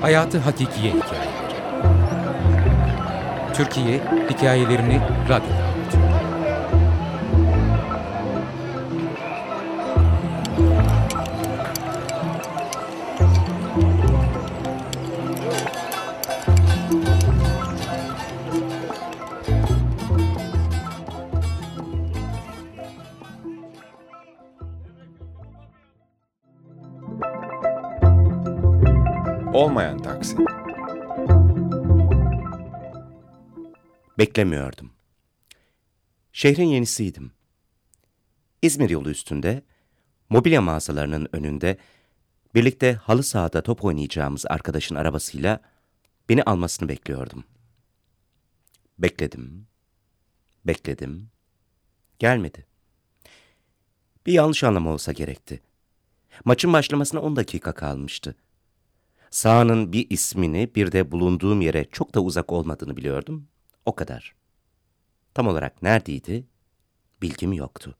Hayatı Hakikiye Hikayeleri Türkiye hikayelerini radyoda anlatıyor. Olmayan taksi. Beklemiyordum. Şehrin yenisiydim. İzmir yolu üstünde, mobilya mağazalarının önünde, birlikte halı sahada top oynayacağımız arkadaşın arabasıyla beni almasını bekliyordum. Bekledim, bekledim, gelmedi. Bir yanlış anlama olsa gerekti. Maçın başlamasına 10 dakika kalmıştı. Sahanın bir ismini bir de bulunduğum yere çok da uzak olmadığını biliyordum. O kadar. Tam olarak neredeydi? Bilgim yoktu.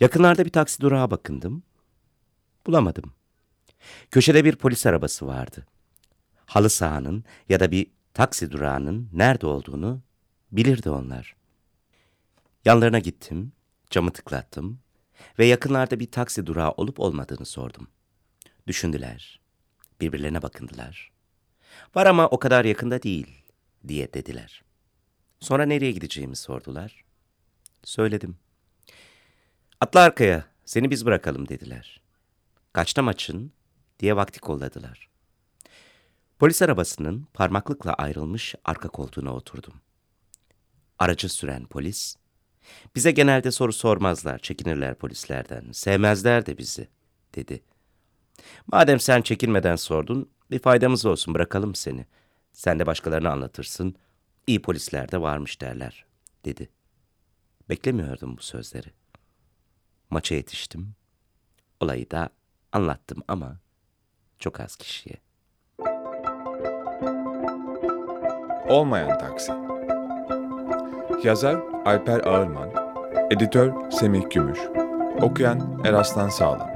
Yakınlarda bir taksi durağa bakındım. Bulamadım. Köşede bir polis arabası vardı. Halı sahanın ya da bir taksi durağının nerede olduğunu bilirdi onlar. Yanlarına gittim, camı tıklattım ve yakınlarda bir taksi durağı olup olmadığını sordum. Düşündüler, birbirlerine bakındılar. Var ama o kadar yakında değil diye dediler. Sonra nereye gideceğimi sordular. Söyledim. Atla arkaya, seni biz bırakalım dediler. Kaçta maçın diye vakti kolladılar. Polis arabasının parmaklıkla ayrılmış arka koltuğuna oturdum. Aracı süren polis, bize genelde soru sormazlar, çekinirler polislerden, sevmezler de bizi, dedi. Madem sen çekinmeden sordun, bir faydamız olsun bırakalım seni. Sen de başkalarına anlatırsın, iyi polisler de varmış derler, dedi. Beklemiyordum bu sözleri. Maça yetiştim. Olayı da anlattım ama çok az kişiye. Olmayan taksi. Yazar Alper Ağırman, editör Semih Gümüş, okuyan Eraslan Sağlam.